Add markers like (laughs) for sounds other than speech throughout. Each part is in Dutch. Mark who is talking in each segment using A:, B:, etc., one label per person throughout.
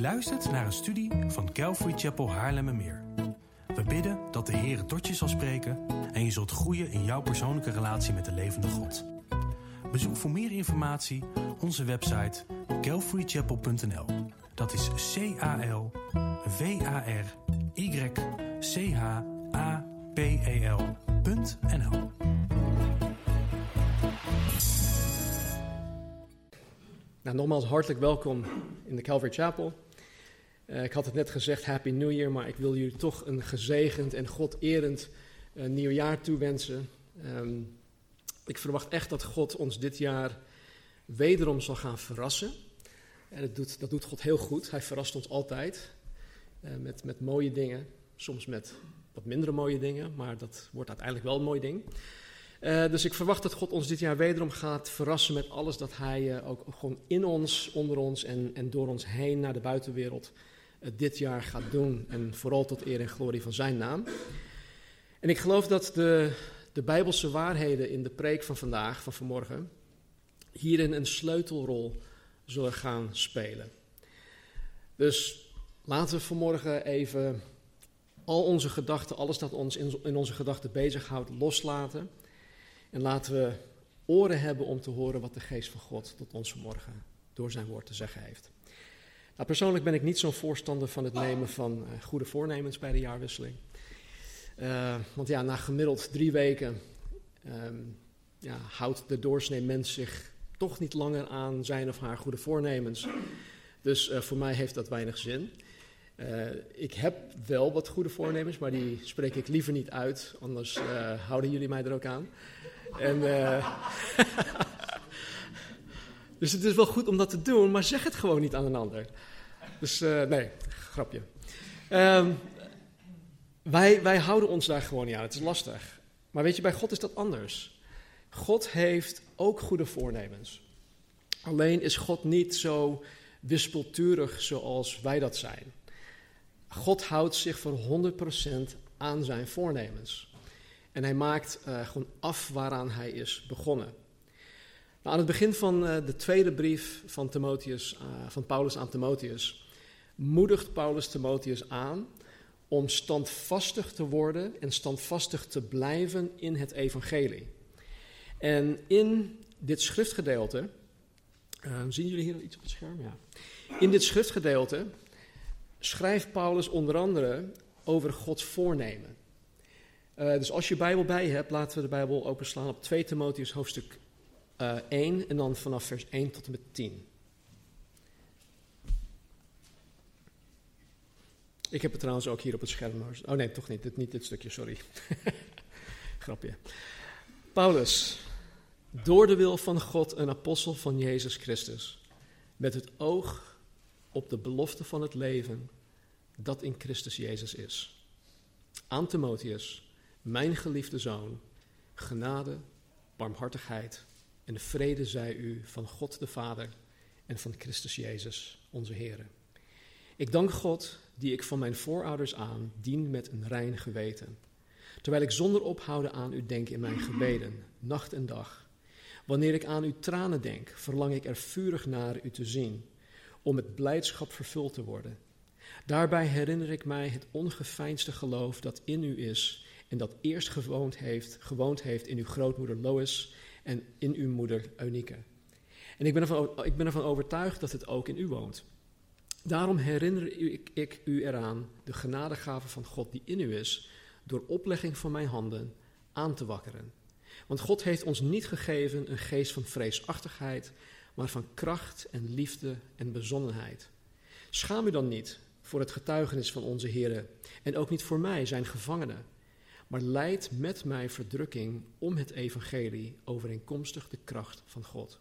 A: Luistert naar een studie van Calvary Chapel Haarlemmermeer. We bidden dat de Heer tot je zal spreken en je zult groeien in jouw persoonlijke relatie met de levende God. Bezoek voor meer informatie onze website calvarychapel.nl. Dat is C-A-L-V-A-R-Y-C-H-A-P-E-L.nl.
B: Nou, nogmaals hartelijk welkom in de Calvary Chapel. Uh, ik had het net gezegd, Happy New Year, maar ik wil jullie toch een gezegend en God-erend uh, nieuwjaar toewensen. Um, ik verwacht echt dat God ons dit jaar wederom zal gaan verrassen. En dat doet, dat doet God heel goed. Hij verrast ons altijd uh, met, met mooie dingen, soms met wat mindere mooie dingen, maar dat wordt uiteindelijk wel een mooi ding. Dus ik verwacht dat God ons dit jaar wederom gaat verrassen met alles dat Hij ook gewoon in ons, onder ons en, en door ons heen naar de buitenwereld uh, dit jaar gaat doen. En vooral tot eer en glorie van Zijn naam. En ik geloof dat de, de Bijbelse waarheden in de preek van vandaag, van vanmorgen, hierin een sleutelrol zullen gaan spelen. Dus laten we vanmorgen even al onze gedachten, alles dat ons in, in onze gedachten bezighoudt, loslaten. En laten we oren hebben om te horen wat de geest van God tot ons vanmorgen door zijn woord te zeggen heeft. Nou, persoonlijk ben ik niet zo'n voorstander van het nemen van uh, goede voornemens bij de jaarwisseling. Uh, want ja, na gemiddeld drie weken um, ja, houdt de doorsnee mens zich toch niet langer aan zijn of haar goede voornemens. Dus uh, voor mij heeft dat weinig zin. Ik heb wel wat goede voornemens, maar die spreek ik liever niet uit, anders houden jullie mij er ook aan. En, (laughs) dus het is wel goed om dat te doen, maar zeg het gewoon niet aan een ander. Dus nee, grapje. Um, wij, wij houden ons daar gewoon niet aan, het is lastig. Maar weet je, bij God is dat anders. God heeft ook goede voornemens. Alleen is God niet zo wispelturig zoals wij dat zijn. God houdt zich voor 100% aan zijn voornemens. En hij maakt uh, gewoon af waaraan hij is begonnen. Aan het begin van uh, de tweede brief van, Timotheus, uh, van Paulus aan Timotheus moedigt Paulus Timotheus aan om standvastig te worden en standvastig te blijven in het evangelie. En in dit schriftgedeelte, zien jullie hier iets op het scherm? Ja. In dit schriftgedeelte schrijft Paulus onder andere over Gods voornemen. Dus als je Bijbel bij hebt, laten we de Bijbel openslaan op 2 Timotheus hoofdstuk uh, 1 en dan vanaf vers 1 tot en met 10. Ik heb het trouwens ook hier op het scherm. Oh nee, toch niet. Dit, niet dit stukje, sorry. (laughs) Grapje. Paulus, door de wil van God een apostel van Jezus Christus, met het oog op de belofte van het leven dat in Christus Jezus is. Aan Timotheus, mijn geliefde zoon, genade, barmhartigheid en vrede zij u van God de Vader en van Christus Jezus, onze Heer. Ik dank God, die ik van mijn voorouders aan dien met een rein geweten, terwijl ik zonder ophouden aan u denk in mijn gebeden, nacht en dag. Wanneer ik aan uw tranen denk, verlang ik er vurig naar u te zien om met blijdschap vervuld te worden. Daarbij herinner ik mij het ongeveinsde geloof dat in u is en dat eerst gewoond heeft, gewoond heeft in uw grootmoeder Lois en in uw moeder Eunike. En ik ben, ervan, ik ben ervan overtuigd dat het ook in u woont. Daarom herinner ik, ik u eraan de genadegave van God die in u is, door oplegging van mijn handen aan te wakkeren. Want God heeft ons niet gegeven een geest van vreesachtigheid, maar van kracht en liefde en bezonnenheid. Schaam u dan niet voor het getuigenis van onze Heer en ook niet voor mij, zijn gevangene, maar leid met mij verdrukking om het evangelie overeenkomstig de kracht van God.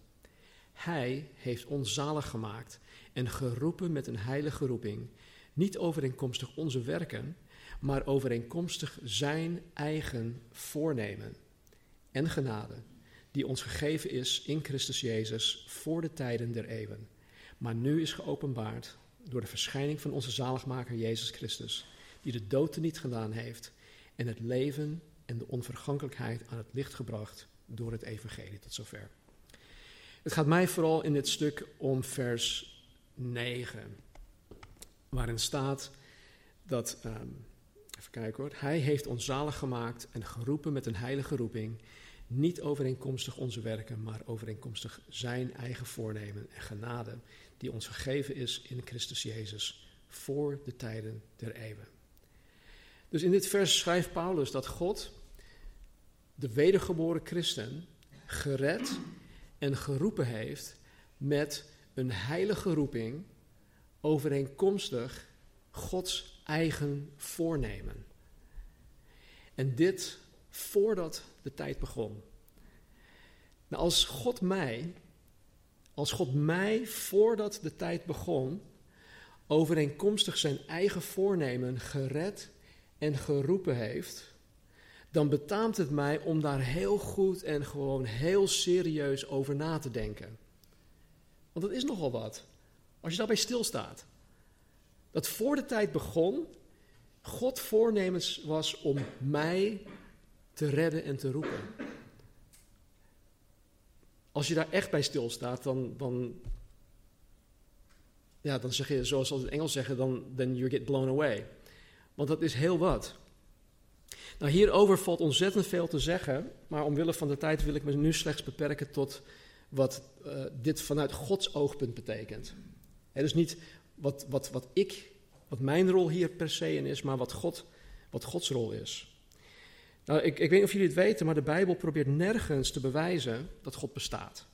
B: Hij heeft ons zalig gemaakt en geroepen met een heilige roeping, niet overeenkomstig onze werken, maar overeenkomstig zijn eigen voornemen en genade die ons gegeven is in Christus Jezus voor de tijden der eeuwen. Maar nu is geopenbaard door de verschijning van onze zaligmaker Jezus Christus, die de dood niet gedaan heeft en het leven en de onvergankelijkheid aan het licht gebracht door het evangelie tot zover. Het gaat mij vooral in dit stuk om vers 9. waarin staat dat, ehm, even kijken hoor, hij heeft ons zalig gemaakt en geroepen met een heilige roeping, niet overeenkomstig onze werken, maar overeenkomstig zijn eigen voornemen en genade, die ons gegeven is in Christus Jezus voor de tijden der eeuwen. Dus in dit vers schrijft Paulus dat God de wedergeboren christen gered en geroepen heeft met een heilige roeping overeenkomstig Gods eigen voornemen. En dit voordat de tijd begon. Nou, als God mij, als God mij voordat de tijd begon, overeenkomstig zijn eigen voornemen gered en geroepen heeft, dan betaamt het mij om daar heel goed en gewoon heel serieus over na te denken. Want dat is nogal wat. Als je daarbij stilstaat. Dat voor de tijd begon, God voornemens was om mij te redden en te roepen. Als je daar echt bij stilstaat, dan, dan, ja, dan zeg je, zoals ze in het Engels zeggen, dan then you get blown away. Want dat is heel wat. Nou, hierover valt ontzettend veel te zeggen, maar omwille van de tijd wil ik me nu slechts beperken tot wat uh, dit vanuit Gods oogpunt betekent. He, dus niet wat, wat, wat ik, wat mijn rol hier per se in is, maar wat, God, wat Gods rol is. Nou, ik, ik weet niet of jullie het weten, maar de Bijbel probeert nergens te bewijzen dat God bestaat.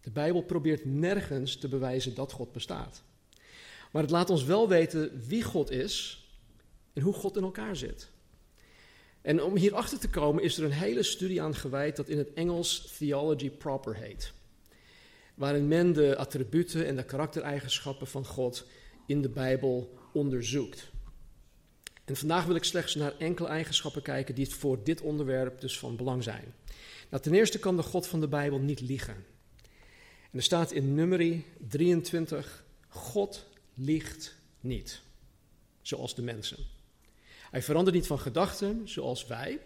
B: De Bijbel probeert nergens te bewijzen dat God bestaat. Maar het laat ons wel weten wie God is en hoe God in elkaar zit. En om hierachter te komen is er een hele studie aan gewijd dat in het Engels Theology Proper heet. Waarin men de attributen en de karaktereigenschappen van God in de Bijbel onderzoekt. En vandaag wil ik slechts naar enkele eigenschappen kijken die voor dit onderwerp dus van belang zijn. Nou, ten eerste kan de God van de Bijbel niet liegen. En er staat in Numeri 23, God liegt niet, zoals de mensen. Hij verandert niet van gedachten, zoals wij.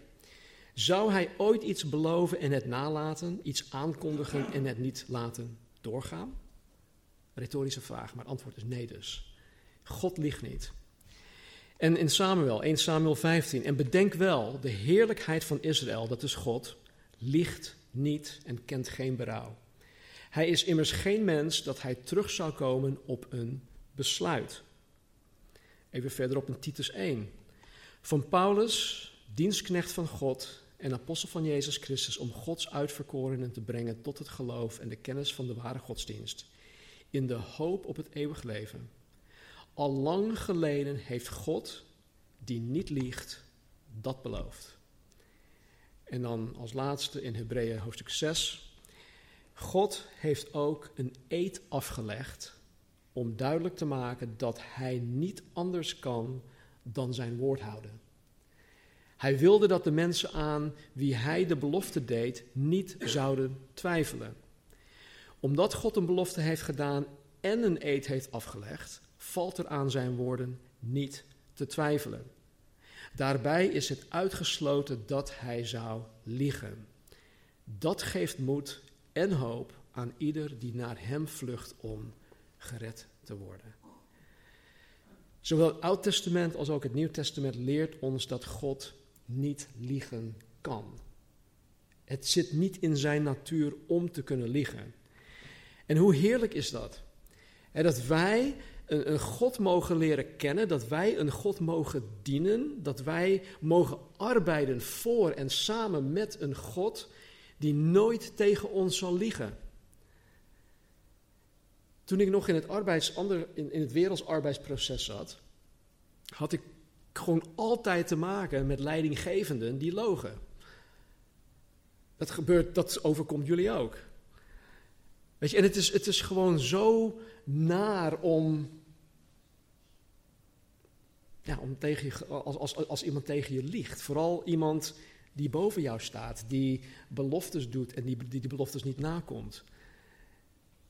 B: Zou hij ooit iets beloven en het nalaten, iets aankondigen en het niet laten doorgaan? Rhetorische vraag, maar het antwoord is nee dus. God liegt niet. En in Samuel, 1 Samuel 15, en bedenk wel, de heerlijkheid van Israël, dat is God, liegt niet en kent geen berouw. Hij is immers geen mens dat hij terug zou komen op een besluit. Even verderop in Titus 1. Van Paulus, dienstknecht van God en apostel van Jezus Christus, om Gods uitverkorenen te brengen tot het geloof en de kennis van de ware godsdienst, in de hoop op het eeuwig leven. Al lang geleden heeft God, die niet liegt, dat beloofd. En dan als laatste in Hebreeën hoofdstuk 6. God heeft ook een eed afgelegd om duidelijk te maken dat hij niet anders kan dan zijn woord houden. Hij wilde dat de mensen aan wie hij de belofte deed niet zouden twijfelen. Omdat God een belofte heeft gedaan en een eed heeft afgelegd, valt er aan zijn woorden niet te twijfelen. Daarbij is het uitgesloten dat hij zou liegen. Dat geeft moed en hoop aan ieder die naar hem vlucht om gered te worden. Zowel het Oud Testament als ook het Nieuw Testament leert ons dat God niet liegen kan. Het zit niet in zijn natuur om te kunnen liegen. En hoe heerlijk is dat? dat wij een, een, God mogen leren kennen, dat wij een God mogen dienen, dat wij mogen arbeiden voor en samen met een God die nooit tegen ons zal liegen. Toen ik nog in het, arbeids, in, in het werelds arbeidsproces zat, had ik gewoon altijd te maken met leidinggevenden die logen. Dat gebeurt, dat overkomt jullie ook. Weet je, en het is, het is gewoon zo naar om, ja, om tegen je, als, als, als iemand tegen je liegt. Vooral iemand die boven jou staat, die beloftes doet en die die, die beloftes niet nakomt.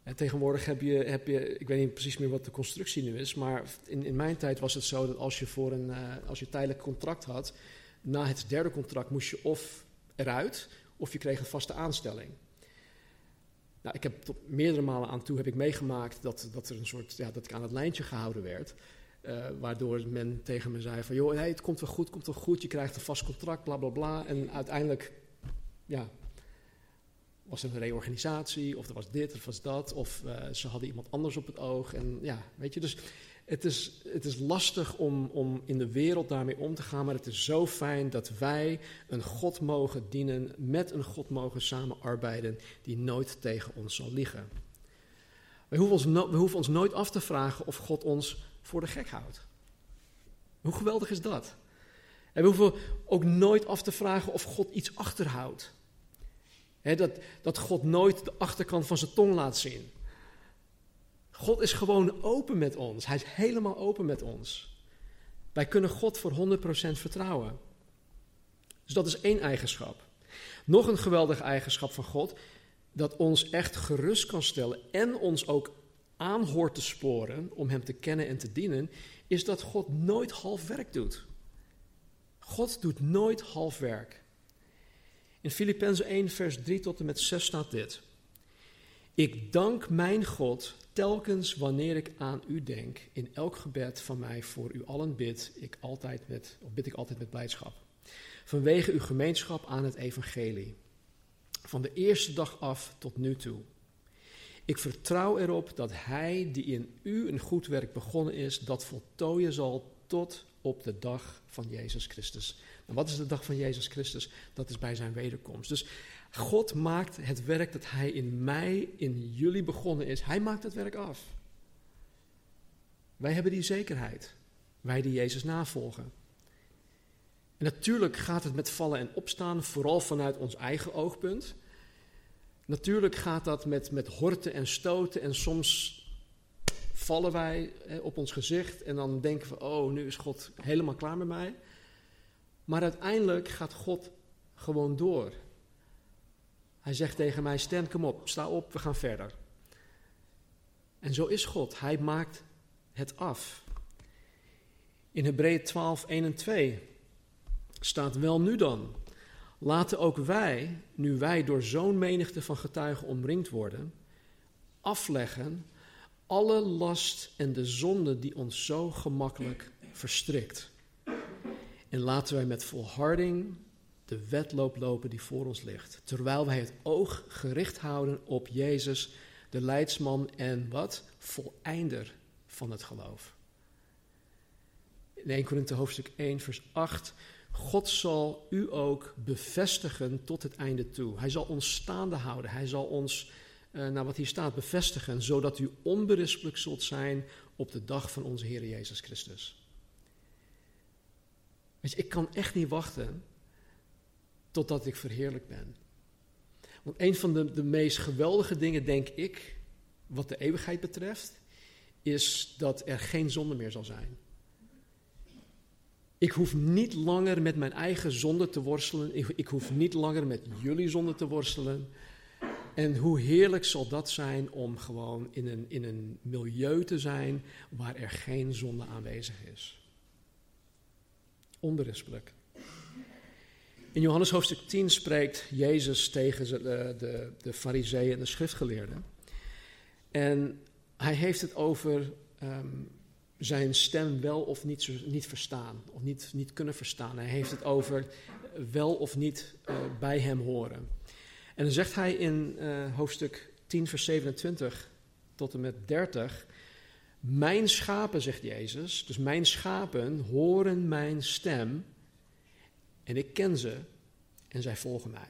B: En tegenwoordig heb je, heb je, ik weet niet precies meer wat de constructie nu is, maar in, in mijn tijd was het zo dat als je voor een, uh, als je tijdelijk contract had, na het derde contract moest je of eruit of je kreeg een vaste aanstelling. Nou, ik heb tot meerdere malen aan toe heb ik meegemaakt dat, dat er een soort, ja, dat ik aan het lijntje gehouden werd. Uh, waardoor men tegen me zei van, joh, hey, het komt wel goed, komt wel goed, je krijgt een vast contract, bla bla bla. En uiteindelijk, ja, was een reorganisatie, of er was dit, of was dat, of uh, ze hadden iemand anders op het oog. En ja, weet je, dus het is, het is lastig om, om in de wereld daarmee om te gaan, maar het is zo fijn dat wij een God mogen dienen, met een God mogen samenarbeiden die nooit tegen ons zal liegen. We hoeven, ons we hoeven ons nooit af te vragen of God ons voor de gek houdt. Hoe geweldig is dat? En we hoeven ook nooit af te vragen of God iets achterhoudt. Dat, dat God nooit de achterkant van zijn tong laat zien. God is gewoon open met ons. Hij is helemaal open met ons. Wij kunnen God voor 100% vertrouwen. Dus dat is één eigenschap. Nog een geweldige eigenschap van God, dat ons echt gerust kan stellen en ons ook aanhoort te sporen om Hem te kennen en te dienen, is dat God nooit half werk doet. God doet nooit half werk. In Filippenzen 1, vers 3 tot en met 6 staat dit. Ik dank mijn God telkens wanneer ik aan u denk, in elk gebed van mij voor u allen bid, ik altijd met, bid ik altijd met blijdschap. Vanwege uw gemeenschap aan het evangelie. Van de eerste dag af tot nu toe. Ik vertrouw erop dat hij die in u een goed werk begonnen is, dat voltooien zal tot op de dag van Jezus Christus. En wat is de dag van Jezus Christus? Dat is bij zijn wederkomst. Dus God maakt het werk dat Hij in mij, in jullie begonnen is, Hij maakt het werk af. Wij hebben die zekerheid. Wij die Jezus navolgen. En natuurlijk gaat het met vallen en opstaan, vooral vanuit ons eigen oogpunt. Natuurlijk gaat dat met, met horten en stoten en soms vallen wij hè, op ons gezicht en dan denken we, oh, nu is God helemaal klaar met mij. Maar uiteindelijk gaat God gewoon door. Hij zegt tegen mij: Stan, kom op, sta op, we gaan verder. En zo is God. Hij maakt het af. In Hebreeën 12, 1 en 2 staat wel nu dan. Laten ook wij, nu wij door zo'n menigte van getuigen omringd worden, afleggen alle last en de zonde die ons zo gemakkelijk verstrikt. En laten wij met volharding de wedloop lopen die voor ons ligt. Terwijl wij het oog gericht houden op Jezus, de leidsman en wat? Voleinder van het geloof. In 1 Korinthe hoofdstuk 1 vers 8. God zal u ook bevestigen tot het einde toe. Hij zal ons staande houden. Hij zal ons, uh, naar wat hier staat, bevestigen. Zodat u onberispelijk zult zijn op de dag van onze Heer Jezus Christus. Weet je, ik kan echt niet wachten totdat ik verheerlijk ben. Want een van de, de meest geweldige dingen, denk ik, wat de eeuwigheid betreft, is dat er geen zonde meer zal zijn. Ik hoef niet langer met mijn eigen zonde te worstelen. Ik, ik, hoef niet langer met jullie zonde te worstelen. En hoe heerlijk zal dat zijn om gewoon in een, in een milieu te zijn waar er geen zonde aanwezig is. Onberispelijk. In Johannes hoofdstuk 10 spreekt Jezus tegen de, de, de fariseeën en de schriftgeleerden. En hij heeft het over ehm, zijn stem wel of niet, niet verstaan, of niet, niet kunnen verstaan. Hij heeft het over wel of niet uh, bij hem horen. En dan zegt hij in uh, hoofdstuk 10, vers 27 tot en met 30. Mijn schapen, zegt Jezus, dus mijn schapen horen mijn stem en ik ken ze en zij volgen mij.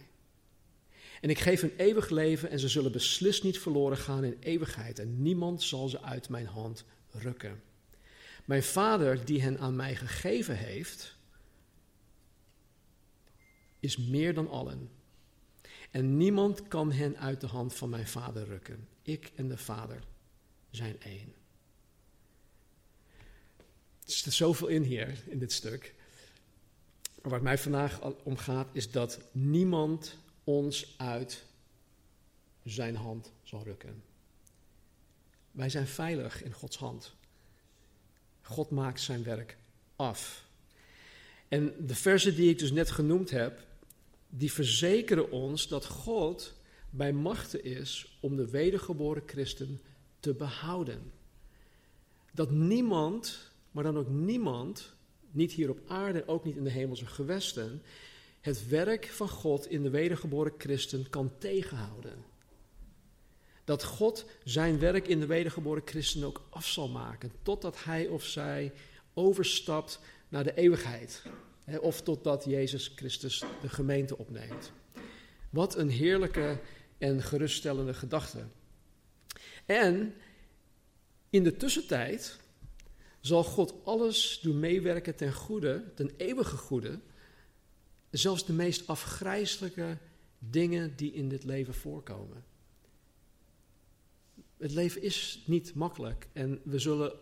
B: En ik geef een eeuwig leven en ze zullen beslist niet verloren gaan in eeuwigheid en niemand zal ze uit mijn hand rukken. Mijn vader die hen aan mij gegeven heeft, is meer dan allen. En niemand kan hen uit de hand van mijn vader rukken. Ik en de vader zijn één. Er zit zoveel in hier, in dit stuk. Maar het mij vandaag om gaat, is dat niemand ons uit zijn hand zal rukken. Wij zijn veilig in Gods hand. God maakt zijn werk af. En de versen die ik dus net genoemd heb, die verzekeren ons dat God bij machten is om de wedergeboren christen te behouden. Dat niemand, maar dan ook niemand, niet hier op aarde, ook niet in de hemelse gewesten, het werk van God in de wedergeboren christen kan tegenhouden. Dat God zijn werk in de wedergeboren christen ook af zal maken, totdat hij of zij overstapt naar de eeuwigheid. Of totdat Jezus Christus de gemeente opneemt. Wat een heerlijke en geruststellende gedachte. En in de tussentijd zal God alles doen meewerken ten goede, ten eeuwige goede, zelfs de meest afgrijzelijke dingen die in dit leven voorkomen. Het leven is niet makkelijk en we zullen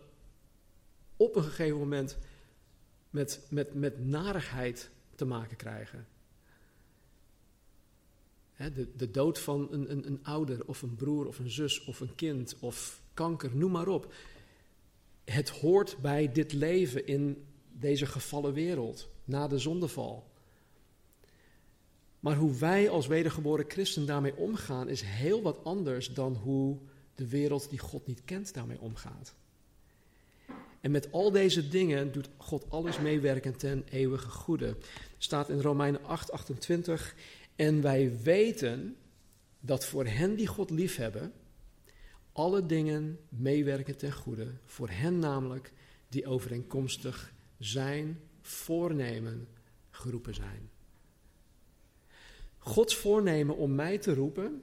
B: op een gegeven moment met, met, met narigheid te maken krijgen. de, de dood van een, een, een ouder of een broer of een zus of een kind of kanker, noem maar op. Het hoort bij dit leven in deze gevallen wereld, na de zondeval. Maar hoe wij als wedergeboren christen daarmee omgaan, is heel wat anders dan hoe de wereld die God niet kent daarmee omgaat. En met al deze dingen doet God alles meewerken ten eeuwige goede. Staat in Romeinen 8, 28. En wij weten dat voor hen die God liefhebben, alle dingen meewerken ten goede. Voor hen namelijk die overeenkomstig zijn voornemen geroepen zijn. Gods voornemen om mij te roepen,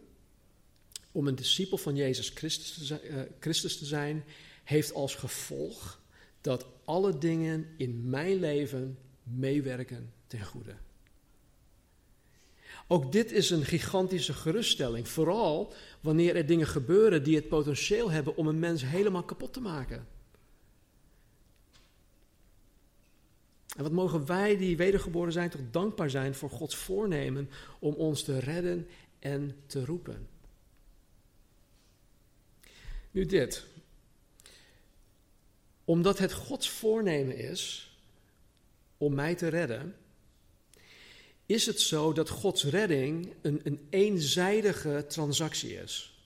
B: om een discipel van Jezus Christus te zijn, Christus te zijn heeft als gevolg dat alle dingen in mijn leven meewerken ten goede. Ook dit is een gigantische geruststelling, vooral wanneer er dingen gebeuren die het potentieel hebben om een mens helemaal kapot te maken. En wat mogen wij die wedergeboren zijn toch dankbaar zijn voor Gods voornemen om ons te redden en te roepen. Nu dit omdat het Gods voornemen is om mij te redden, is het zo dat Gods redding een, een eenzijdige transactie is.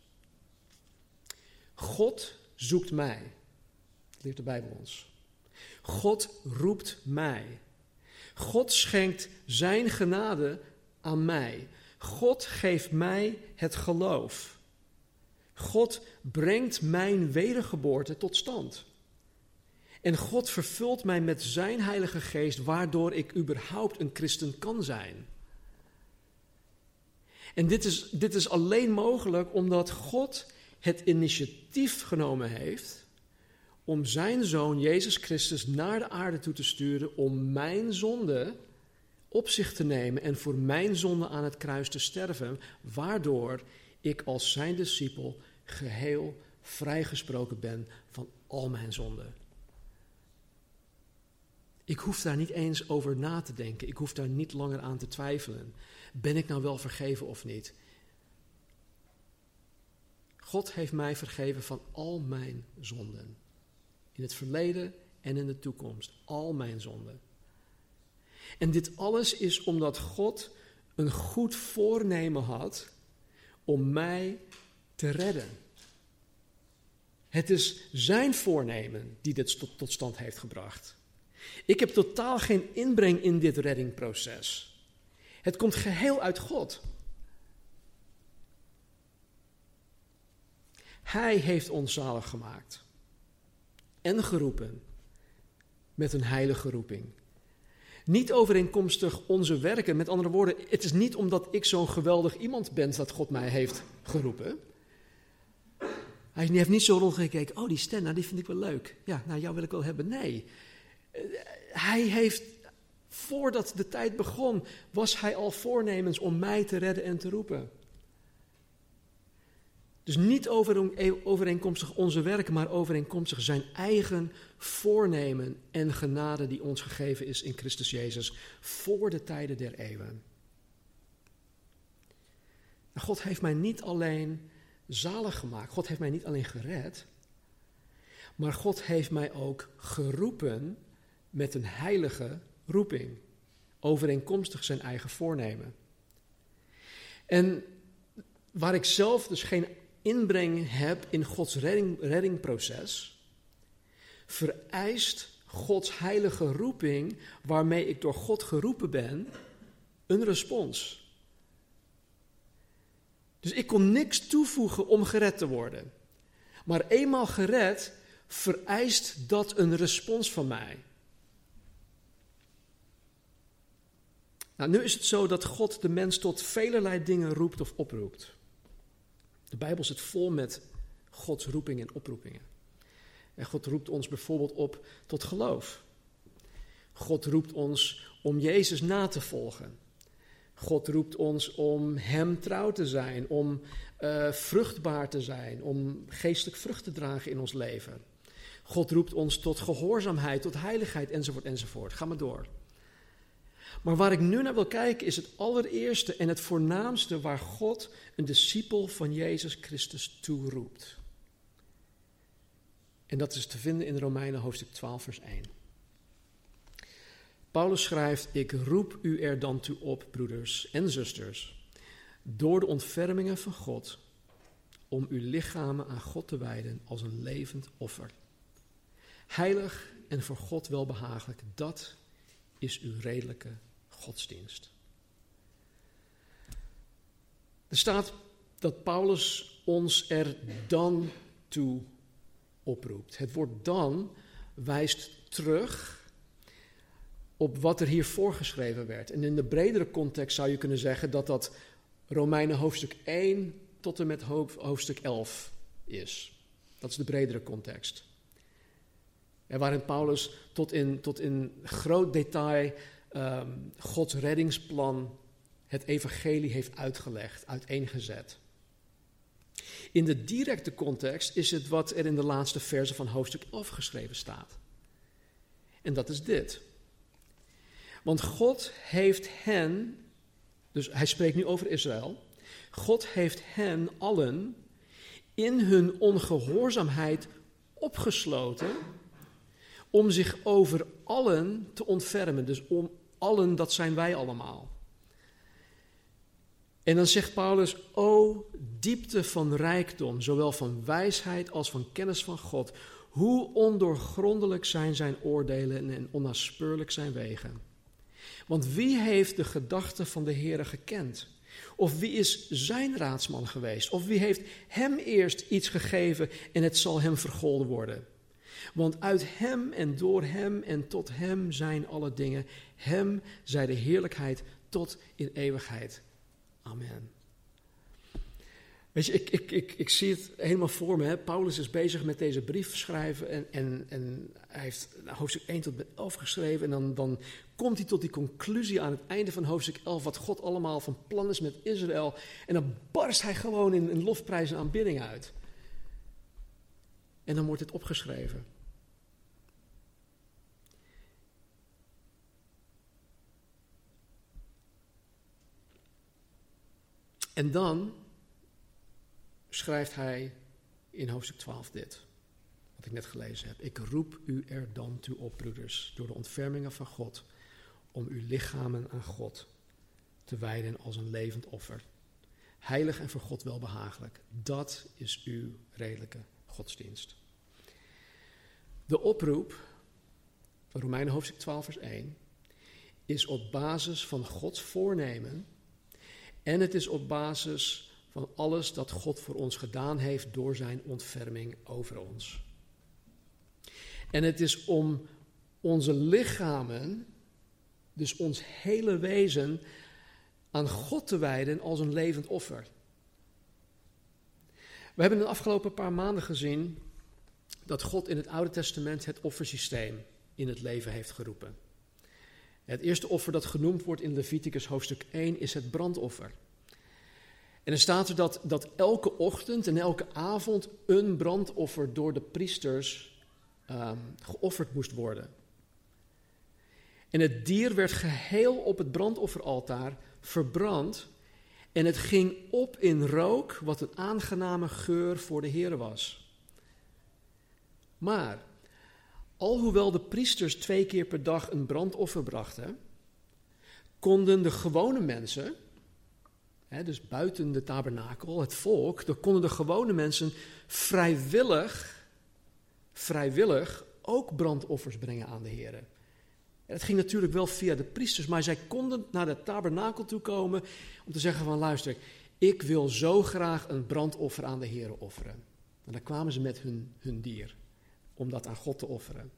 B: God zoekt mij, leert de Bijbel ons. God roept mij. God schenkt zijn genade aan mij. God geeft mij het geloof. God brengt mijn wedergeboorte tot stand. En God vervult mij met zijn Heilige Geest, waardoor ik überhaupt een christen kan zijn. En dit is, dit is alleen mogelijk omdat God het initiatief genomen heeft om zijn zoon Jezus Christus naar de aarde toe te sturen om mijn zonde op zich te nemen en voor mijn zonde aan het kruis te sterven, waardoor ik als zijn discipel geheel vrijgesproken ben van al mijn zonden. Ik hoef daar niet eens over na te denken. Ik hoef daar niet langer aan te twijfelen. Ben ik nou wel vergeven of niet? God heeft mij vergeven van al mijn zonden. In het verleden en in de toekomst. Al mijn zonden. En dit alles is omdat God een goed voornemen had om mij te redden. Het is zijn voornemen die dit tot, stand heeft gebracht. Ik heb totaal geen inbreng in dit reddingproces. Het komt geheel uit God. Hij heeft ons zalig gemaakt en geroepen met een heilige roeping. Niet overeenkomstig onze werken, met andere woorden, het is niet omdat ik zo'n geweldig iemand ben dat God mij heeft geroepen. Hij heeft niet zo rondgekeken, oh die Sten, nou, die vind ik wel leuk. Ja, nou jou wil ik wel hebben. Nee, hij heeft, voordat de tijd begon, was hij al voornemens om mij te redden en te roepen. Dus niet overeenkomstig onze werken, maar overeenkomstig zijn eigen voornemen en genade die ons gegeven is in Christus Jezus voor de tijden der eeuwen. God heeft mij niet alleen zalig gemaakt, God heeft mij niet alleen gered, maar God heeft mij ook geroepen met een heilige roeping, overeenkomstig zijn eigen voornemen. En waar ik zelf dus geen inbreng heb in Gods redding, reddingproces, vereist Gods heilige roeping, waarmee ik door God geroepen ben, een respons. Dus ik kon niks toevoegen om gered te worden. Maar eenmaal gered, vereist dat een respons van mij. Nou, nu is het zo dat God de mens tot velelei dingen roept of oproept. De Bijbel zit vol met Gods roepingen en oproepingen. En God roept ons bijvoorbeeld op tot geloof. God roept ons om Jezus na te volgen. God roept ons om Hem trouw te zijn, om uh, vruchtbaar te zijn, om geestelijk vrucht te dragen in ons leven. God roept ons tot gehoorzaamheid, tot heiligheid, enzovoort, enzovoort. Ga maar door. Maar waar ik nu naar wil kijken is het allereerste en het voornaamste waar God een discipel van Jezus Christus toeroept. En dat is te vinden in Romeinen hoofdstuk 12, vers 1. Paulus schrijft: Ik roep u er dan toe op, broeders en zusters, door de ontfermingen van God, om uw lichamen aan God te wijden als een levend offer. Heilig en voor God welbehagelijk, dat is uw redelijke godsdienst. Er staat dat Paulus ons er dan toe oproept. Het woord dan wijst terug op wat er hier voorgeschreven werd. En in de bredere context zou je kunnen zeggen dat dat Romeinen hoofdstuk 1 tot en met hoofdstuk 11 is. Dat is de bredere context. En waarin Paulus tot in, tot in groot detail um, Gods reddingsplan, het evangelie heeft uitgelegd, uiteengezet. In de directe context is het wat er in de laatste verse van hoofdstuk 11 geschreven staat. En dat is dit. Want God heeft hen, dus hij spreekt nu over Israël, God heeft hen allen in hun ongehoorzaamheid opgesloten om zich over allen te ontfermen. Dus om allen, dat zijn wij allemaal. En dan zegt Paulus, o diepte van rijkdom, zowel van wijsheid als van kennis van God. Hoe ondoorgrondelijk zijn zijn oordelen en onnaspeurlijk zijn wegen. Want wie heeft de gedachten van de Heere gekend? Of wie is zijn raadsman geweest? Of wie heeft hem eerst iets gegeven en het zal hem vergolden worden? Want uit Hem en door Hem en tot Hem zijn alle dingen. Hem zij de heerlijkheid tot in eeuwigheid. Amen. Weet je, ik, ik, ik, ik zie het helemaal voor me. Hè. Paulus is bezig met deze brief schrijven. En, en, en hij heeft hoofdstuk 1 tot 11 geschreven. En dan, dan komt hij tot die conclusie aan het einde van hoofdstuk 11. Wat God allemaal van plan is met Israël. En dan barst hij gewoon in, in lofprijs en aanbidding uit. En dan wordt het opgeschreven. En dan schrijft hij in hoofdstuk 12 dit, wat ik net gelezen heb. Ik roep u er dan toe op, broeders, door de ontfermingen van God, om uw lichamen aan God te wijden als een levend offer. Heilig en voor God welbehagelijk. Dat is uw redelijke godsdienst. De oproep van Romeinen hoofdstuk 12, vers 1 is op basis van Gods voornemen en het is op basis van alles dat God voor ons gedaan heeft door zijn ontferming over ons. En het is om onze lichamen, dus ons hele wezen, aan God te wijden als een levend offer. We hebben de afgelopen paar maanden gezien dat God in het Oude Testament het offersysteem in het leven heeft geroepen. Het eerste offer dat genoemd wordt in Leviticus hoofdstuk 1 is het brandoffer. En er staat er dat, dat elke ochtend en elke avond een brandoffer door de priesters um, geofferd moest worden. En het dier werd geheel op het brandofferaltaar verbrand. En het ging op in rook, wat een aangename geur voor de Heer was. Maar Alhoewel de priesters twee keer per dag een brandoffer brachten, konden de gewone mensen, hè, dus buiten de tabernakel, het volk, dan konden de gewone mensen vrijwillig, vrijwillig ook brandoffers brengen aan de Heer. Het ging natuurlijk wel via de priesters, maar zij konden naar de tabernakel toe komen om te zeggen van luister, ik wil zo graag een brandoffer aan de Heer offeren. En dan kwamen ze met hun, hun dier om dat aan God te offeren.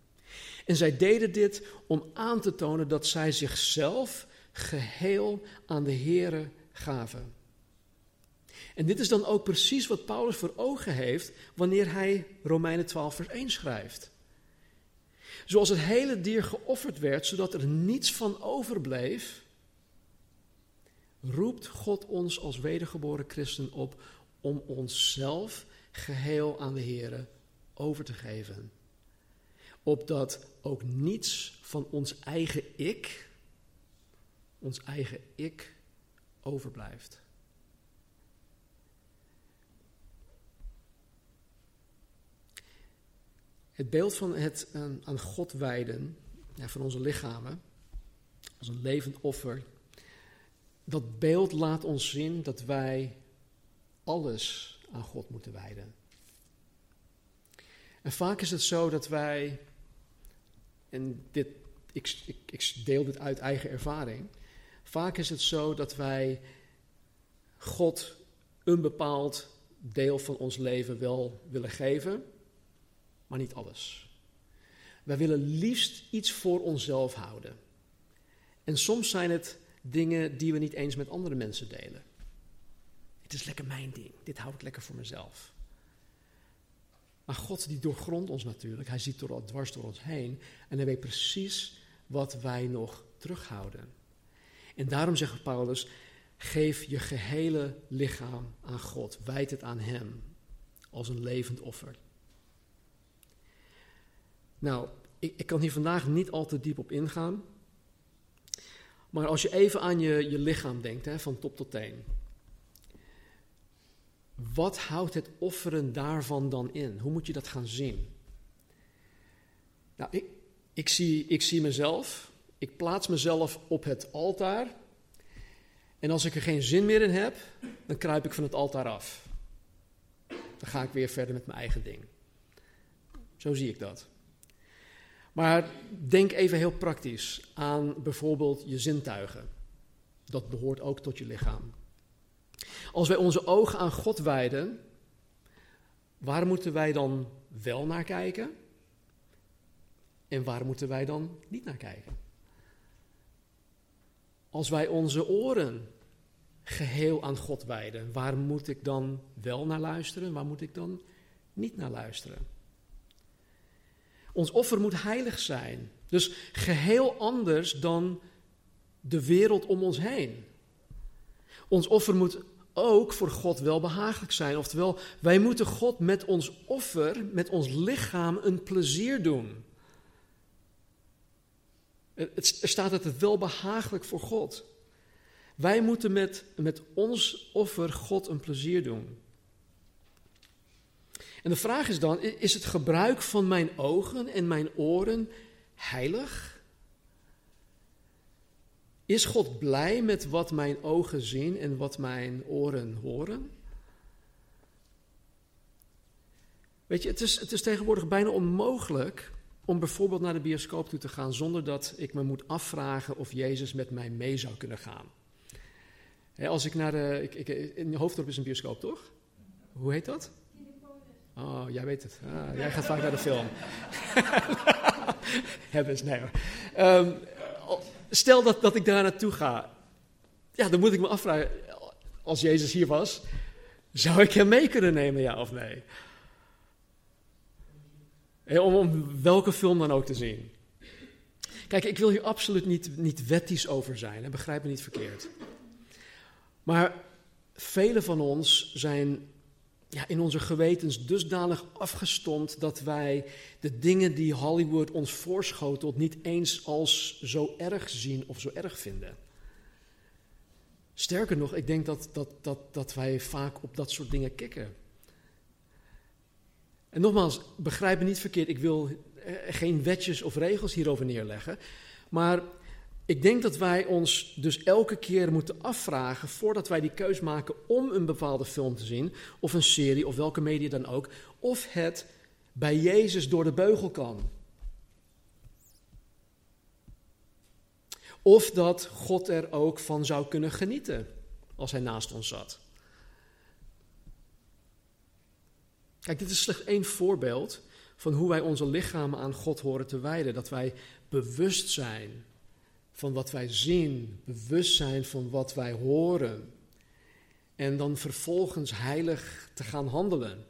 B: En zij deden dit om aan te tonen dat zij zichzelf geheel aan de Here gaven. En dit is dan ook precies wat Paulus voor ogen heeft wanneer hij Romeinen 12 vers 1 schrijft. Zoals het hele dier geofferd werd, zodat er niets van overbleef, roept God ons als wedergeboren christen op om onszelf geheel aan de Here over te geven. Opdat ook niets van ons eigen ik, ons eigen ik, overblijft. Het beeld van het aan God wijden van onze lichamen, als een levend offer, dat beeld laat ons zien dat wij alles aan God moeten wijden. En vaak is het zo dat wij, en dit, ik, ik, ik deel dit uit eigen ervaring, vaak is het zo dat wij God een bepaald deel van ons leven wel willen geven, maar niet alles. Wij willen liefst iets voor onszelf houden. En soms zijn het dingen die we niet eens met andere mensen delen. Het is lekker mijn ding, dit hou ik lekker voor mezelf. Maar God die doorgrondt ons natuurlijk, hij ziet door, dwars door ons heen en hij weet precies wat wij nog terughouden. En daarom zegt Paulus, geef je gehele lichaam aan God, wijd het aan Hem als een levend offer. Nou, ik, ik kan hier vandaag niet al te diep op ingaan. Maar als je even aan je, je lichaam denkt, hè, van top tot teen. Wat houdt het offeren daarvan dan in? Hoe moet je dat gaan zien? Nou, ik, ik, zie, ik zie mezelf, ik plaats mezelf op het altaar. En als ik er geen zin meer in heb, dan kruip ik van het altaar af. Dan ga ik weer verder met mijn eigen ding. Zo zie ik dat. Maar denk even heel praktisch aan bijvoorbeeld je zintuigen. Dat behoort ook tot je lichaam. Als wij onze ogen aan God wijden, waar moeten wij dan wel naar kijken? En waar moeten wij dan niet naar kijken? Als wij onze oren geheel aan God wijden, waar moet ik dan wel naar luisteren? Waar moet ik dan niet naar luisteren? Ons offer moet heilig zijn. Dus geheel anders dan de wereld om ons heen. Ons offer moet ook voor God wel behagelijk zijn. Oftewel, wij moeten God met ons offer, met ons lichaam, een plezier doen. Er staat dat het wel behagelijk voor God. Wij moeten met, met ons offer God een plezier doen. En de vraag is dan, is het gebruik van mijn ogen en mijn oren heilig? Is God blij met wat mijn ogen zien en wat mijn oren horen? Weet je, het is, het is tegenwoordig bijna onmogelijk om bijvoorbeeld naar de bioscoop toe te gaan zonder dat ik me moet afvragen of Jezus met mij mee zou kunnen gaan. als ik naar de. Ik, ik, in Hoofddorp is een bioscoop, toch? Hoe heet dat? Oh, jij weet het. Ah, jij gaat vaak naar de film. (laughs) Hebbens, nee hoor. Um, stel dat, dat ik daar naartoe ga. Ja, dan moet ik me afvragen, als Jezus hier was, zou ik hem mee kunnen nemen, ja of nee? Om, om welke film dan ook te zien. Kijk, ik wil hier absoluut niet, niet wettisch over zijn, hè? begrijp me niet verkeerd. Maar velen van ons zijn ja, in onze gewetens dusdanig afgestomd dat wij de dingen die Hollywood ons voorschotelt niet eens als zo erg zien of zo erg vinden. Sterker nog, ik denk dat, dat, dat, dat wij vaak op dat soort dingen kikken. En nogmaals, begrijp me niet verkeerd, ik wil geen wetjes of regels hierover neerleggen. Maar Ik denk dat wij ons dus elke keer moeten afvragen, voordat wij die keus maken om een bepaalde film te zien, of een serie, of welke media dan ook, of het bij Jezus door de beugel kan. Of dat God er ook van zou kunnen genieten als hij naast ons zat. Kijk, dit is slechts één voorbeeld van hoe wij onze lichamen aan God horen te wijden. Dat wij bewust zijn van wat wij zien, bewust zijn van wat wij horen. En dan vervolgens heilig te gaan handelen.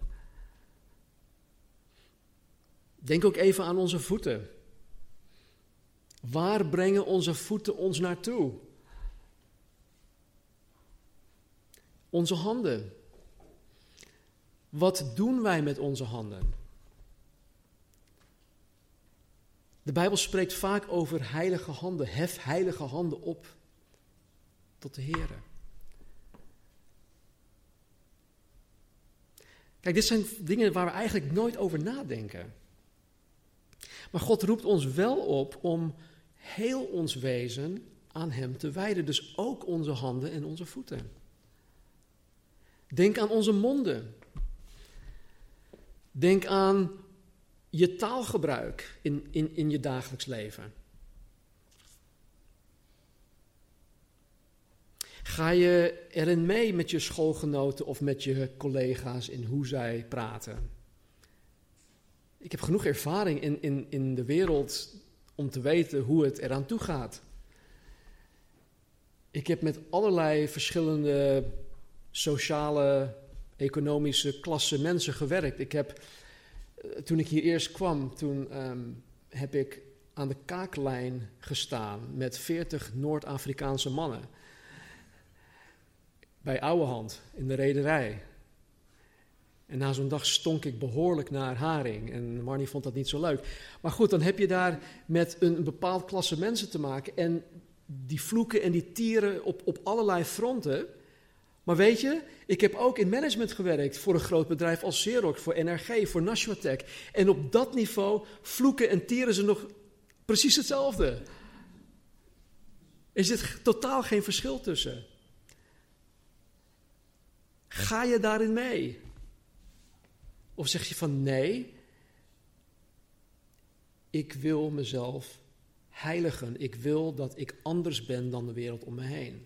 B: Denk ook even aan onze voeten. Waar brengen onze voeten ons naartoe? Onze handen. Wat doen wij met onze handen? De Bijbel spreekt vaak over heilige handen. Hef heilige handen op tot de Heer. Kijk, dit zijn dingen waar we eigenlijk nooit over nadenken. Maar God roept ons wel op om heel ons wezen aan Hem te wijden. Dus ook onze handen en onze voeten. Denk aan onze monden. Denk aan je taalgebruik in, in, in je dagelijks leven. Ga je erin mee met je schoolgenoten of met je collega's in hoe zij praten? Ik heb genoeg ervaring in, in, in de wereld om te weten hoe het eraan toe gaat. Ik heb met allerlei verschillende sociale, economische klassen mensen gewerkt. Ik heb, toen ik hier eerst kwam, toen ehm, heb ik aan de kaaklijn gestaan met 40 Noord-Afrikaanse mannen. Bij Ouwehand in de rederij. En na zo'n dag stonk ik behoorlijk naar haring. En Marnie vond dat niet zo leuk. Maar goed, dan heb je daar met een bepaald klasse mensen te maken. En die vloeken en die tieren op, op allerlei fronten. Maar weet je, ik heb ook in management gewerkt voor een groot bedrijf als Xerox, voor NRG, voor Nashuatech. En op dat niveau vloeken en tieren ze nog precies hetzelfde. Er zit totaal geen verschil tussen. Ga je daarin mee? Of zeg je van nee, ik wil mezelf heiligen. Ik wil dat ik anders ben dan de wereld om me heen.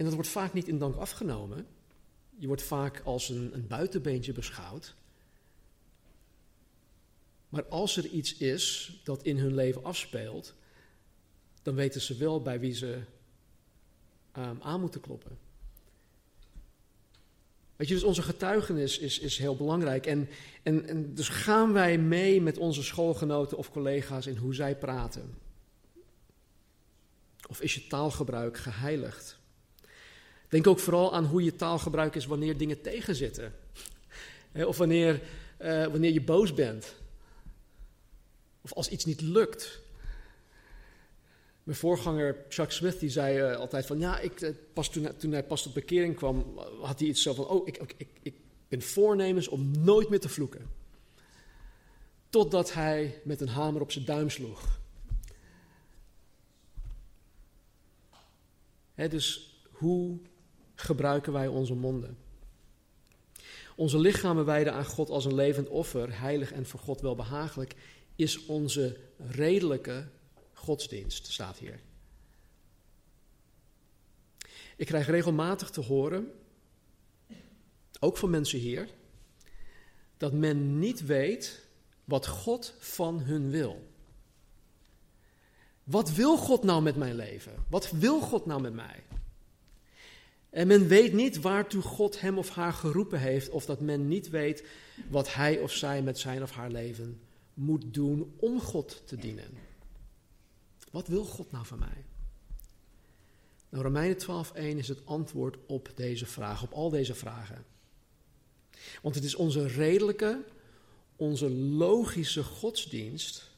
B: En dat wordt vaak niet in dank afgenomen. Je wordt vaak als een, een buitenbeentje beschouwd. Maar als er iets is dat in hun leven afspeelt, dan weten ze wel bij wie ze um, aan moeten kloppen. Weet je, dus onze getuigenis is, is heel belangrijk. En, en dus gaan wij mee met onze schoolgenoten of collega's in hoe zij praten? Of is je taalgebruik geheiligd? Denk ook vooral aan hoe je taalgebruik is wanneer dingen tegenzitten. Of wanneer, uh, wanneer je boos bent. Of als iets niet lukt. Mijn voorganger Chuck Smith die zei uh, altijd van ja, ik, uh, pas toen, toen, hij pas tot bekering kwam, had hij iets zo van: oh, ik, ik, ik ben voornemens om nooit meer te vloeken. Totdat hij met een hamer op zijn duim sloeg. Dus hoe gebruiken wij onze monden? Onze lichamen wijden aan God als een levend offer, heilig en voor God welbehagelijk, is onze redelijke godsdienst, staat hier. Ik krijg regelmatig te horen, ook van mensen hier, dat men niet weet wat God van hun wil. Wat wil God nou met mijn leven? Wat wil God nou met mij? En men weet niet waartoe God hem of haar geroepen heeft, of dat men niet weet wat hij of zij met zijn of haar leven moet doen om God te dienen. Wat wil God nou van mij? Nou, Romeinen 12.1 is het antwoord op deze vraag, op al deze vragen. Want het is onze redelijke, onze logische godsdienst,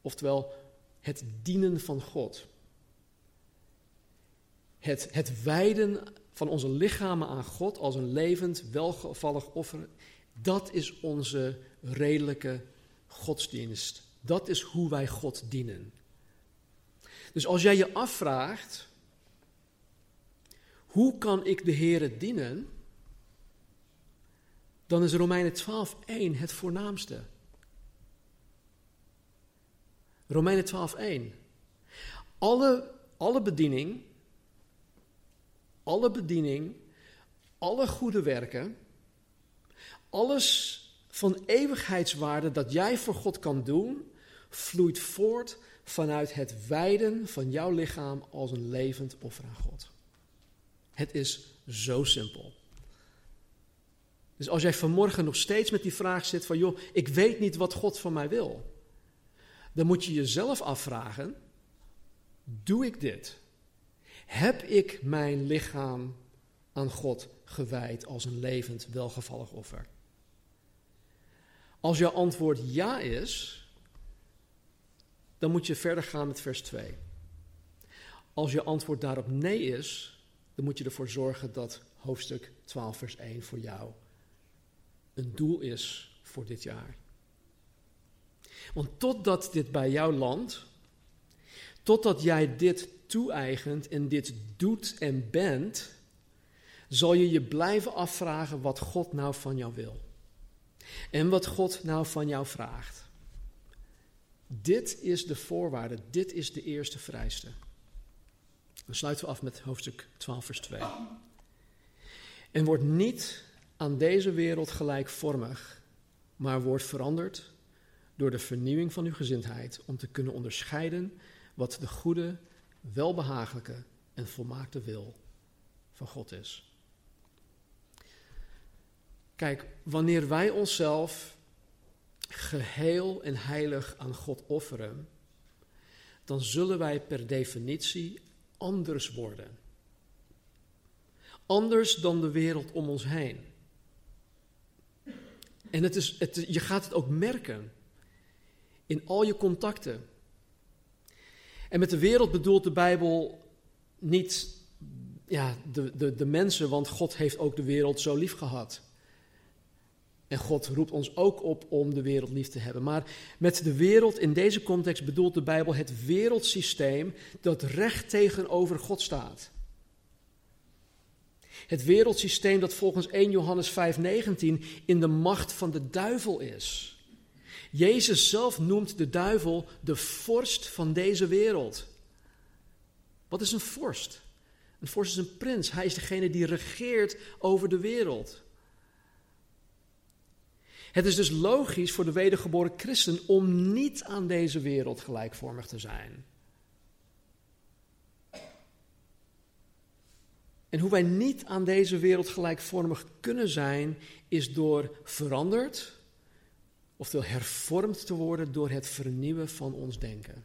B: oftewel het dienen van God. Het, het wijden van onze lichamen aan God als een levend, welgevallig offer, dat is onze redelijke godsdienst. Dat is hoe wij God dienen. Dus als jij je afvraagt, hoe kan ik de Heer dienen? Dan is Romeinen 12.1 het voornaamste. Romeinen 12.1. Alle, alle bediening, alle bediening, alle goede werken, alles van eeuwigheidswaarde dat jij voor God kan doen, vloeit voort vanuit het wijden van jouw lichaam als een levend offer aan God. Het is zo simpel. Dus als jij vanmorgen nog steeds met die vraag zit van, joh, ik weet niet wat God van mij wil, dan moet je jezelf afvragen, doe ik dit? Heb ik mijn lichaam aan God gewijd als een levend, welgevallig offer? Als jouw antwoord ja is, dan moet je verder gaan met vers 2. Als je antwoord daarop nee is, dan moet je ervoor zorgen dat hoofdstuk 12, vers 1 voor jou een doel is voor dit jaar. Want totdat dit bij jou landt, totdat jij dit toe-eigent en dit doet en bent, zal je je blijven afvragen wat God nou van jou wil. En wat God nou van jou vraagt. Dit is de voorwaarde, dit is de eerste vereiste. Dan sluiten we af met hoofdstuk 12, vers 2. En wordt niet aan deze wereld gelijkvormig, maar wordt veranderd door de vernieuwing van uw gezindheid om te kunnen onderscheiden wat de goede, welbehagelijke en volmaakte wil van God is. Kijk, wanneer wij onszelf geheel en heilig aan God offeren, dan zullen wij per definitie anders worden. Anders dan de wereld om ons heen. En het is, het, je gaat het ook merken in al je contacten. En met de wereld bedoelt de Bijbel niet ja, de, de, de mensen, want God heeft ook de wereld zo lief gehad. En God roept ons ook op om de wereld lief te hebben. Maar met de wereld in deze context bedoelt de Bijbel het wereldsysteem dat recht tegenover God staat. Het wereldsysteem dat volgens 1 Johannes 5:19 in de macht van de duivel is. Jezus zelf noemt de duivel de vorst van deze wereld. Wat is een vorst? Een vorst is een prins. Hij is degene die regeert over de wereld. Het is dus logisch voor de wedergeboren christen om niet aan deze wereld gelijkvormig te zijn. En hoe wij niet aan deze wereld gelijkvormig kunnen zijn, is door veranderd, oftewel hervormd te worden door het vernieuwen van ons denken.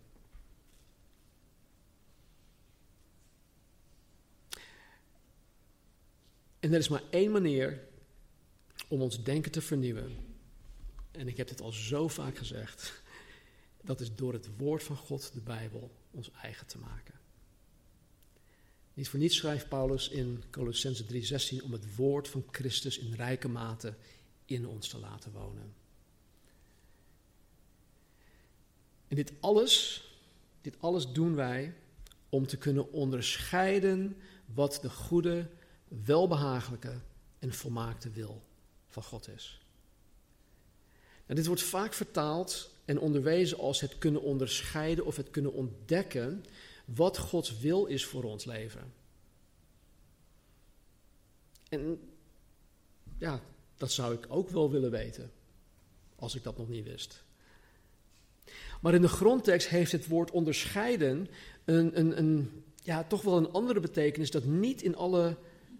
B: En er is maar één manier om ons denken te vernieuwen en ik heb dit al zo vaak gezegd, dat is door het woord van God, de Bijbel, ons eigen te maken. Niet voor niets schrijft Paulus in Colossense 3:16 om het woord van Christus in rijke mate in ons te laten wonen. En dit alles, dit alles doen wij om te kunnen onderscheiden wat de goede, welbehagelijke en volmaakte wil van God is. Nou, dit wordt vaak vertaald en onderwezen als het kunnen onderscheiden of het kunnen ontdekken wat Gods wil is voor ons leven. En ja, dat zou ik ook wel willen weten, als ik dat nog niet wist. Maar in de grondtekst heeft het woord onderscheiden een, een, een, ja, toch wel een andere betekenis dat niet in alle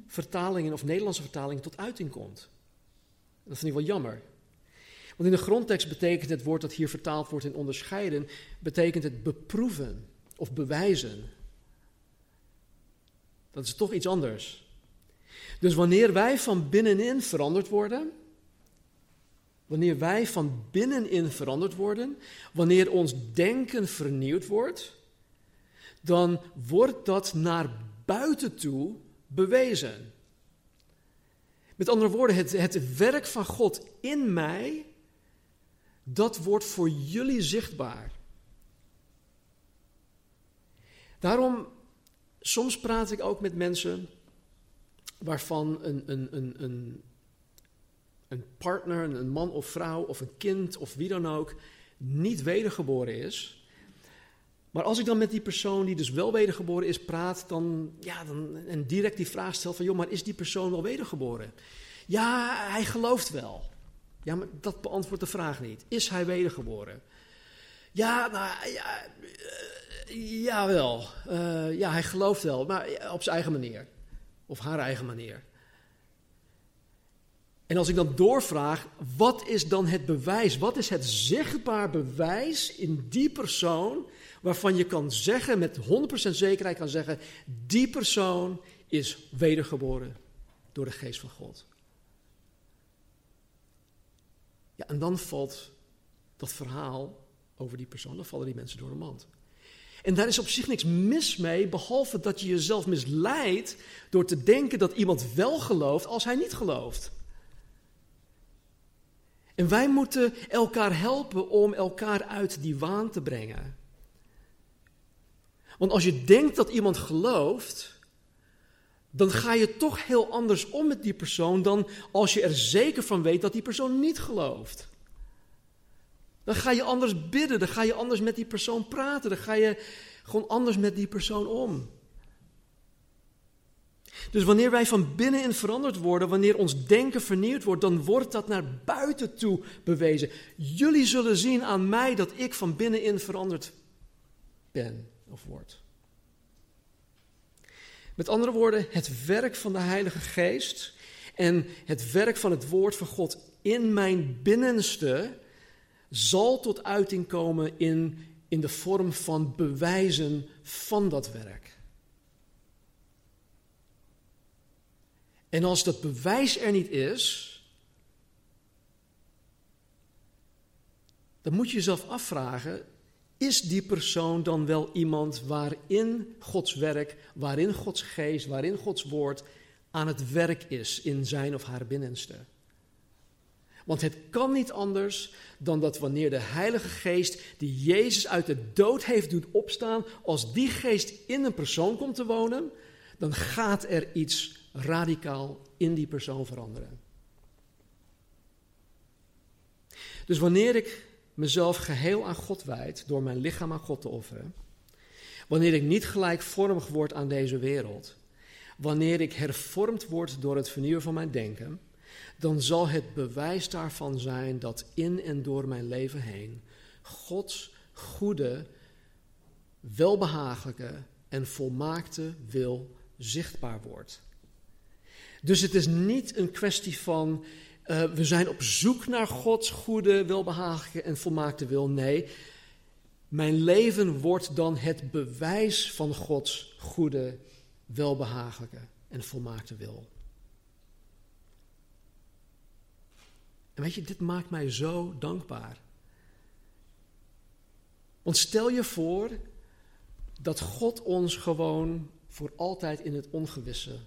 B: vertalingen of Nederlandse vertalingen tot uiting komt. Dat vind ik wel jammer. Want in de grondtekst betekent het woord dat hier vertaald wordt in onderscheiden, betekent het beproeven of bewijzen. Dat is toch iets anders. Dus wanneer wij van binnenin veranderd worden, wanneer wij van binnenin veranderd worden, wanneer ons denken vernieuwd wordt, dan wordt dat naar buiten toe bewezen. Met andere woorden, het, het werk van God in mij dat wordt voor jullie zichtbaar. Daarom, soms praat ik ook met mensen waarvan een, een, een, een, een partner, een man of vrouw of een kind of wie dan ook niet wedergeboren is. Maar als ik dan met die persoon die dus wel wedergeboren is praat, dan, ja, dan, en direct die vraag stel van, joh, maar is die persoon wel wedergeboren? Ja, hij gelooft wel. Ja, maar dat beantwoordt de vraag niet. Is hij wedergeboren? Ja, nou, ja, uh, jawel. Uh, ja, hij gelooft wel, maar op zijn eigen manier. Of haar eigen manier. En als ik dan doorvraag, wat is dan het bewijs? Wat is het zichtbaar bewijs in die persoon waarvan je kan zeggen, met 100% zekerheid kan zeggen, die persoon is wedergeboren door de geest van God. Ja, en dan valt dat verhaal over die persoon, dan vallen die mensen door de mand. En daar is op zich niks mis mee, behalve dat je jezelf misleidt door te denken dat iemand wel gelooft als hij niet gelooft. En wij moeten elkaar helpen om elkaar uit die waan te brengen. Want als je denkt dat iemand gelooft, dan ga je toch heel anders om met die persoon dan als je er zeker van weet dat die persoon niet gelooft. Dan ga je anders bidden, dan ga je anders met die persoon praten, dan ga je gewoon anders met die persoon om. Dus wanneer wij van binnenin veranderd worden, wanneer ons denken vernieuwd wordt, dan wordt dat naar buiten toe bewezen. Jullie zullen zien aan mij dat ik van binnenin veranderd ben of word. Met andere woorden, het werk van de Heilige Geest en het werk van het Woord van God in mijn binnenste zal tot uiting komen in, in de vorm van bewijzen van dat werk. En als dat bewijs er niet is, dan moet je jezelf afvragen: is die persoon dan wel iemand waarin Gods werk, waarin Gods geest, waarin Gods woord aan het werk is in zijn of haar binnenste? Want het kan niet anders dan dat wanneer de Heilige Geest, die Jezus uit de dood heeft doet opstaan, als die geest in een persoon komt te wonen, dan gaat er iets radicaal in die persoon veranderen. Dus wanneer ik mezelf geheel aan God wijd door mijn lichaam aan God te offeren, wanneer ik niet gelijkvormig word aan deze wereld, wanneer ik hervormd word door het vernieuwen van mijn denken, dan zal het bewijs daarvan zijn dat in en door mijn leven heen Gods goede, welbehagelijke en volmaakte wil zichtbaar wordt. Dus het is niet een kwestie van uh, we zijn op zoek naar Gods goede, welbehagelijke en volmaakte wil. Nee, mijn leven wordt dan het bewijs van Gods goede, welbehagelijke en volmaakte wil. En weet je, dit maakt mij zo dankbaar. Want stel je voor dat God ons gewoon voor altijd in het ongewisse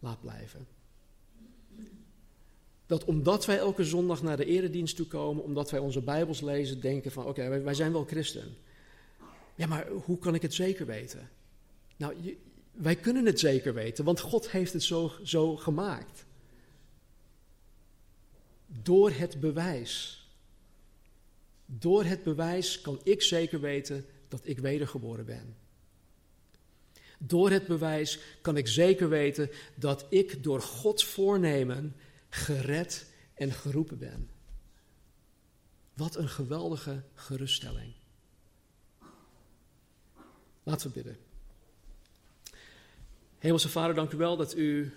B: laat blijven. Dat omdat wij elke zondag naar de eredienst toe komen, omdat wij onze Bijbels lezen, denken van oké, wij, zijn wel christen. Ja, maar hoe kan ik het zeker weten? Nou, wij kunnen het zeker weten, want God heeft het zo, zo gemaakt. Door het bewijs. Door het bewijs kan ik zeker weten dat ik wedergeboren ben. Door het bewijs kan ik zeker weten dat ik door Gods voornemen gered en geroepen ben. Wat een geweldige geruststelling. Laten we bidden. Hemelse Vader, dank u wel dat u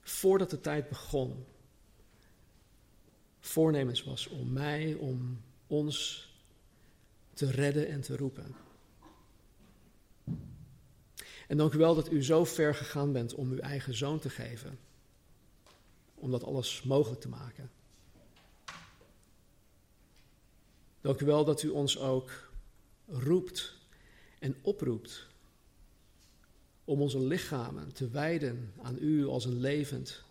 B: voordat de tijd begon voornemens was om mij, om ons te redden en te roepen. En dank u wel dat u zo ver gegaan bent om uw eigen zoon te geven. Om dat alles mogelijk te maken. Dank u wel dat u ons ook roept en oproept om onze lichamen te wijden aan u als een levend,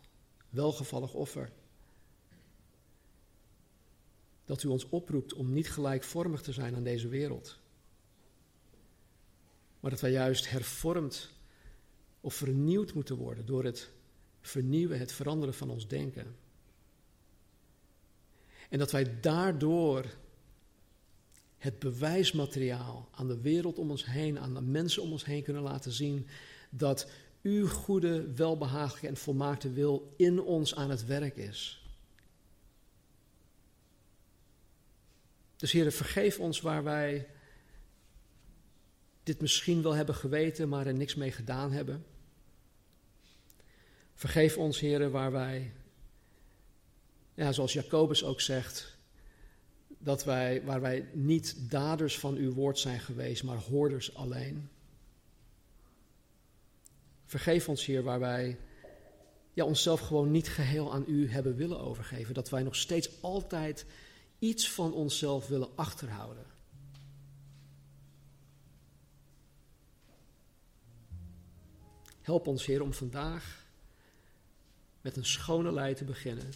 B: welgevallig offer. Dat u ons oproept om niet gelijkvormig te zijn aan deze wereld maar dat wij juist hervormd of vernieuwd moeten worden door het vernieuwen, het veranderen van ons denken. En dat wij daardoor het bewijsmateriaal aan de wereld om ons heen, aan de mensen om ons heen kunnen laten zien dat uw goede, welbehagelijke en volmaakte wil in ons aan het werk is. Dus Heer, vergeef ons waar wij dit misschien wel hebben geweten, maar er niks mee gedaan hebben. Vergeef ons, Heer, waar wij, ja, zoals Jacobus ook zegt, dat wij, waar wij niet daders van uw woord zijn geweest, maar hoorders alleen. Vergeef ons, Heer, waar wij ja, onszelf gewoon niet geheel aan u hebben willen overgeven. Dat wij nog steeds altijd iets van onszelf willen achterhouden. Help ons, Heer, om vandaag met een schone lei te beginnen.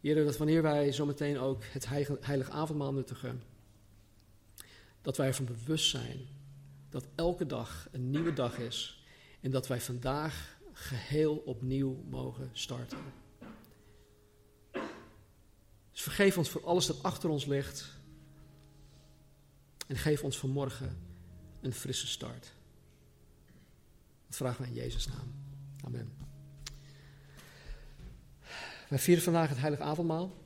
B: Heer, dat wanneer wij zometeen ook het heilige avondmaal nuttigen, dat wij ervan bewust zijn dat elke dag een nieuwe dag is en dat wij vandaag geheel opnieuw mogen starten. Dus vergeef ons voor alles dat achter ons ligt en geef ons vanmorgen een frisse start. Dat vragen wij in Jezus' naam. Amen. Wij vieren vandaag het heilige avondmaal,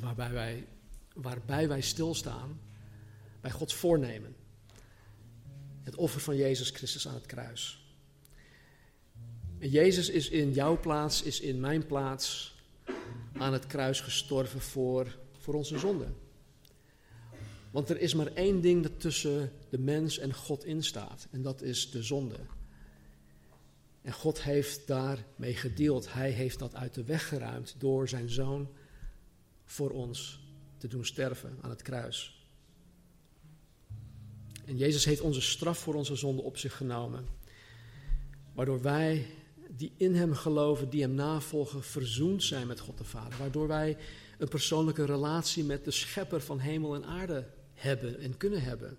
B: waarbij wij, waarbij wij stilstaan bij Gods voornemen. Het offer van Jezus Christus aan het kruis. En Jezus is in jouw plaats, is in mijn plaats aan het kruis gestorven voor, voor onze zonde. Want er is maar één ding dat tussen de mens en God instaat, en dat is de zonde. En God heeft daarmee gedeeld. Hij heeft dat uit de weg geruimd door zijn zoon voor ons te doen sterven aan het kruis. En Jezus heeft onze straf voor onze zonde op zich genomen. Waardoor wij die in Hem geloven, die Hem navolgen, verzoend zijn met God de Vader. Waardoor wij een persoonlijke relatie met de Schepper van hemel en aarde hebben en kunnen hebben.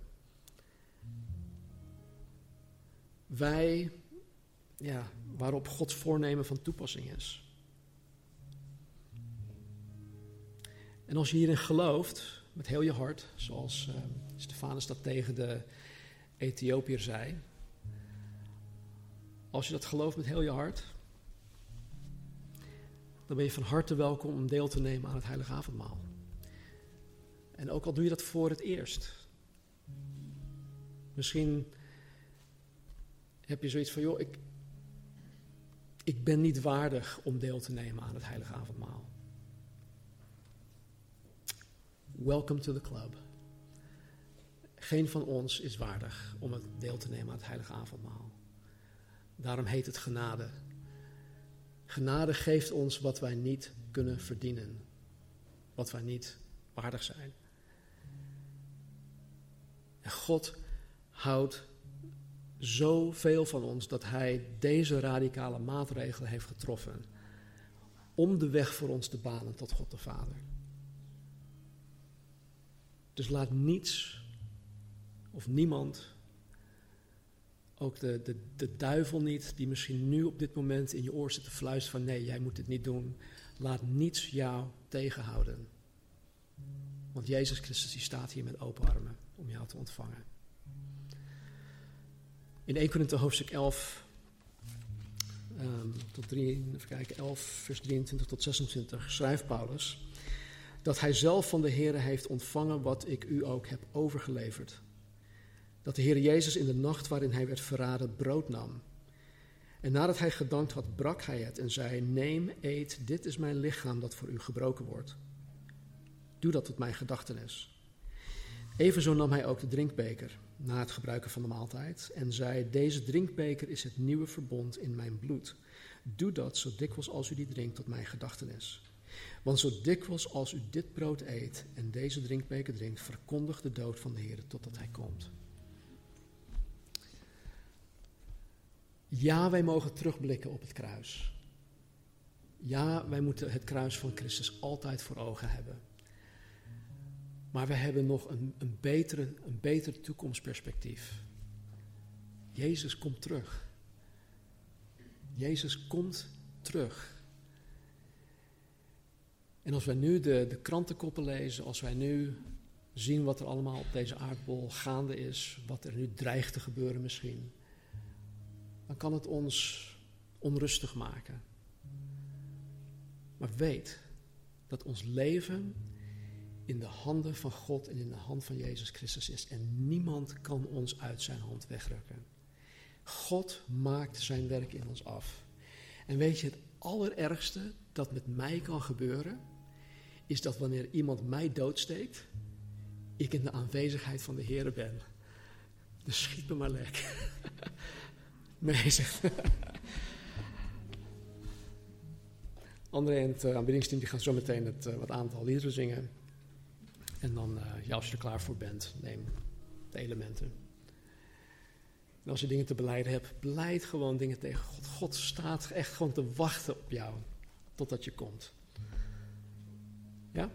B: Wij ja, waarop Gods voornemen van toepassing is. En als je hierin gelooft, met heel je hart, zoals uh, Stefanus dat tegen de Ethiopiër zei. Als je dat gelooft met heel je hart, dan ben je van harte welkom om deel te nemen aan het Heilige Avondmaal. En ook al doe je dat voor het eerst. Misschien heb je zoiets van, joh, ik, ik ben niet waardig om deel te nemen aan het heilige avondmaal. Welcome to the club. Geen van ons is waardig om het deel te nemen aan het heilige avondmaal. Daarom heet het genade. Genade geeft ons wat wij niet kunnen verdienen. Wat wij niet waardig zijn. En God houdt zoveel van ons dat Hij deze radicale maatregelen heeft getroffen om de weg voor ons te banen tot God de Vader. Dus laat niets of niemand, ook de, de, de duivel niet, die misschien nu op dit moment in je oor zit te fluisteren van nee, jij moet dit niet doen. Laat niets jou tegenhouden. Want Jezus Christus die staat hier met open armen om jou te ontvangen. In 1 Korinthe hoofdstuk 11, um, ehm, tot 3, even kijken, 11, vers 23 tot 26, schrijft Paulus dat hij zelf van de Heer heeft ontvangen wat ik u ook heb overgeleverd. Dat de Heer Jezus in de nacht waarin hij werd verraden brood nam. En nadat hij gedankt had, brak hij het en zei: Neem, eet, dit is mijn lichaam dat voor u gebroken wordt. Doe dat tot mijn gedachtenis. Evenzo nam hij ook de drinkbeker na het gebruiken van de maaltijd en zei: Deze drinkbeker is het nieuwe verbond in mijn bloed. Doe dat zo dikwijls als u die drinkt tot mijn gedachtenis. Want zo dikwijls als u dit brood eet en deze drinkbeker drinkt, verkondigt de dood van de Heer totdat hij komt. Ja, wij mogen terugblikken op het kruis. Ja, wij moeten het kruis van Christus altijd voor ogen hebben. Maar we hebben nog een, een, betere, een beter toekomstperspectief. Jezus komt terug. Jezus komt terug. En als wij nu de, de krantenkoppen lezen, als wij nu zien wat er allemaal op deze aardbol gaande is, wat er nu dreigt te gebeuren misschien, dan kan het ons onrustig maken. Maar weet dat ons leven in de handen van God en in de hand van Jezus Christus is. En niemand kan ons uit zijn hand wegrukken. God maakt zijn werk in ons af. En weet je, het allerergste dat met mij kan gebeuren, is dat wanneer iemand mij doodsteekt, ik in de aanwezigheid van de Heer ben. Dus schiet me maar lek. (laughs) Nee. (laughs) André en het uh, aanbiddingsteam gaan zo meteen het uh, wat aantal liederen zingen. En dan, eh, ja, als je er klaar voor bent, neem de elementen. En als je dingen te beleiden hebt, beleid gewoon dingen tegen God. God staat echt gewoon te wachten op jou totdat je komt. Ja?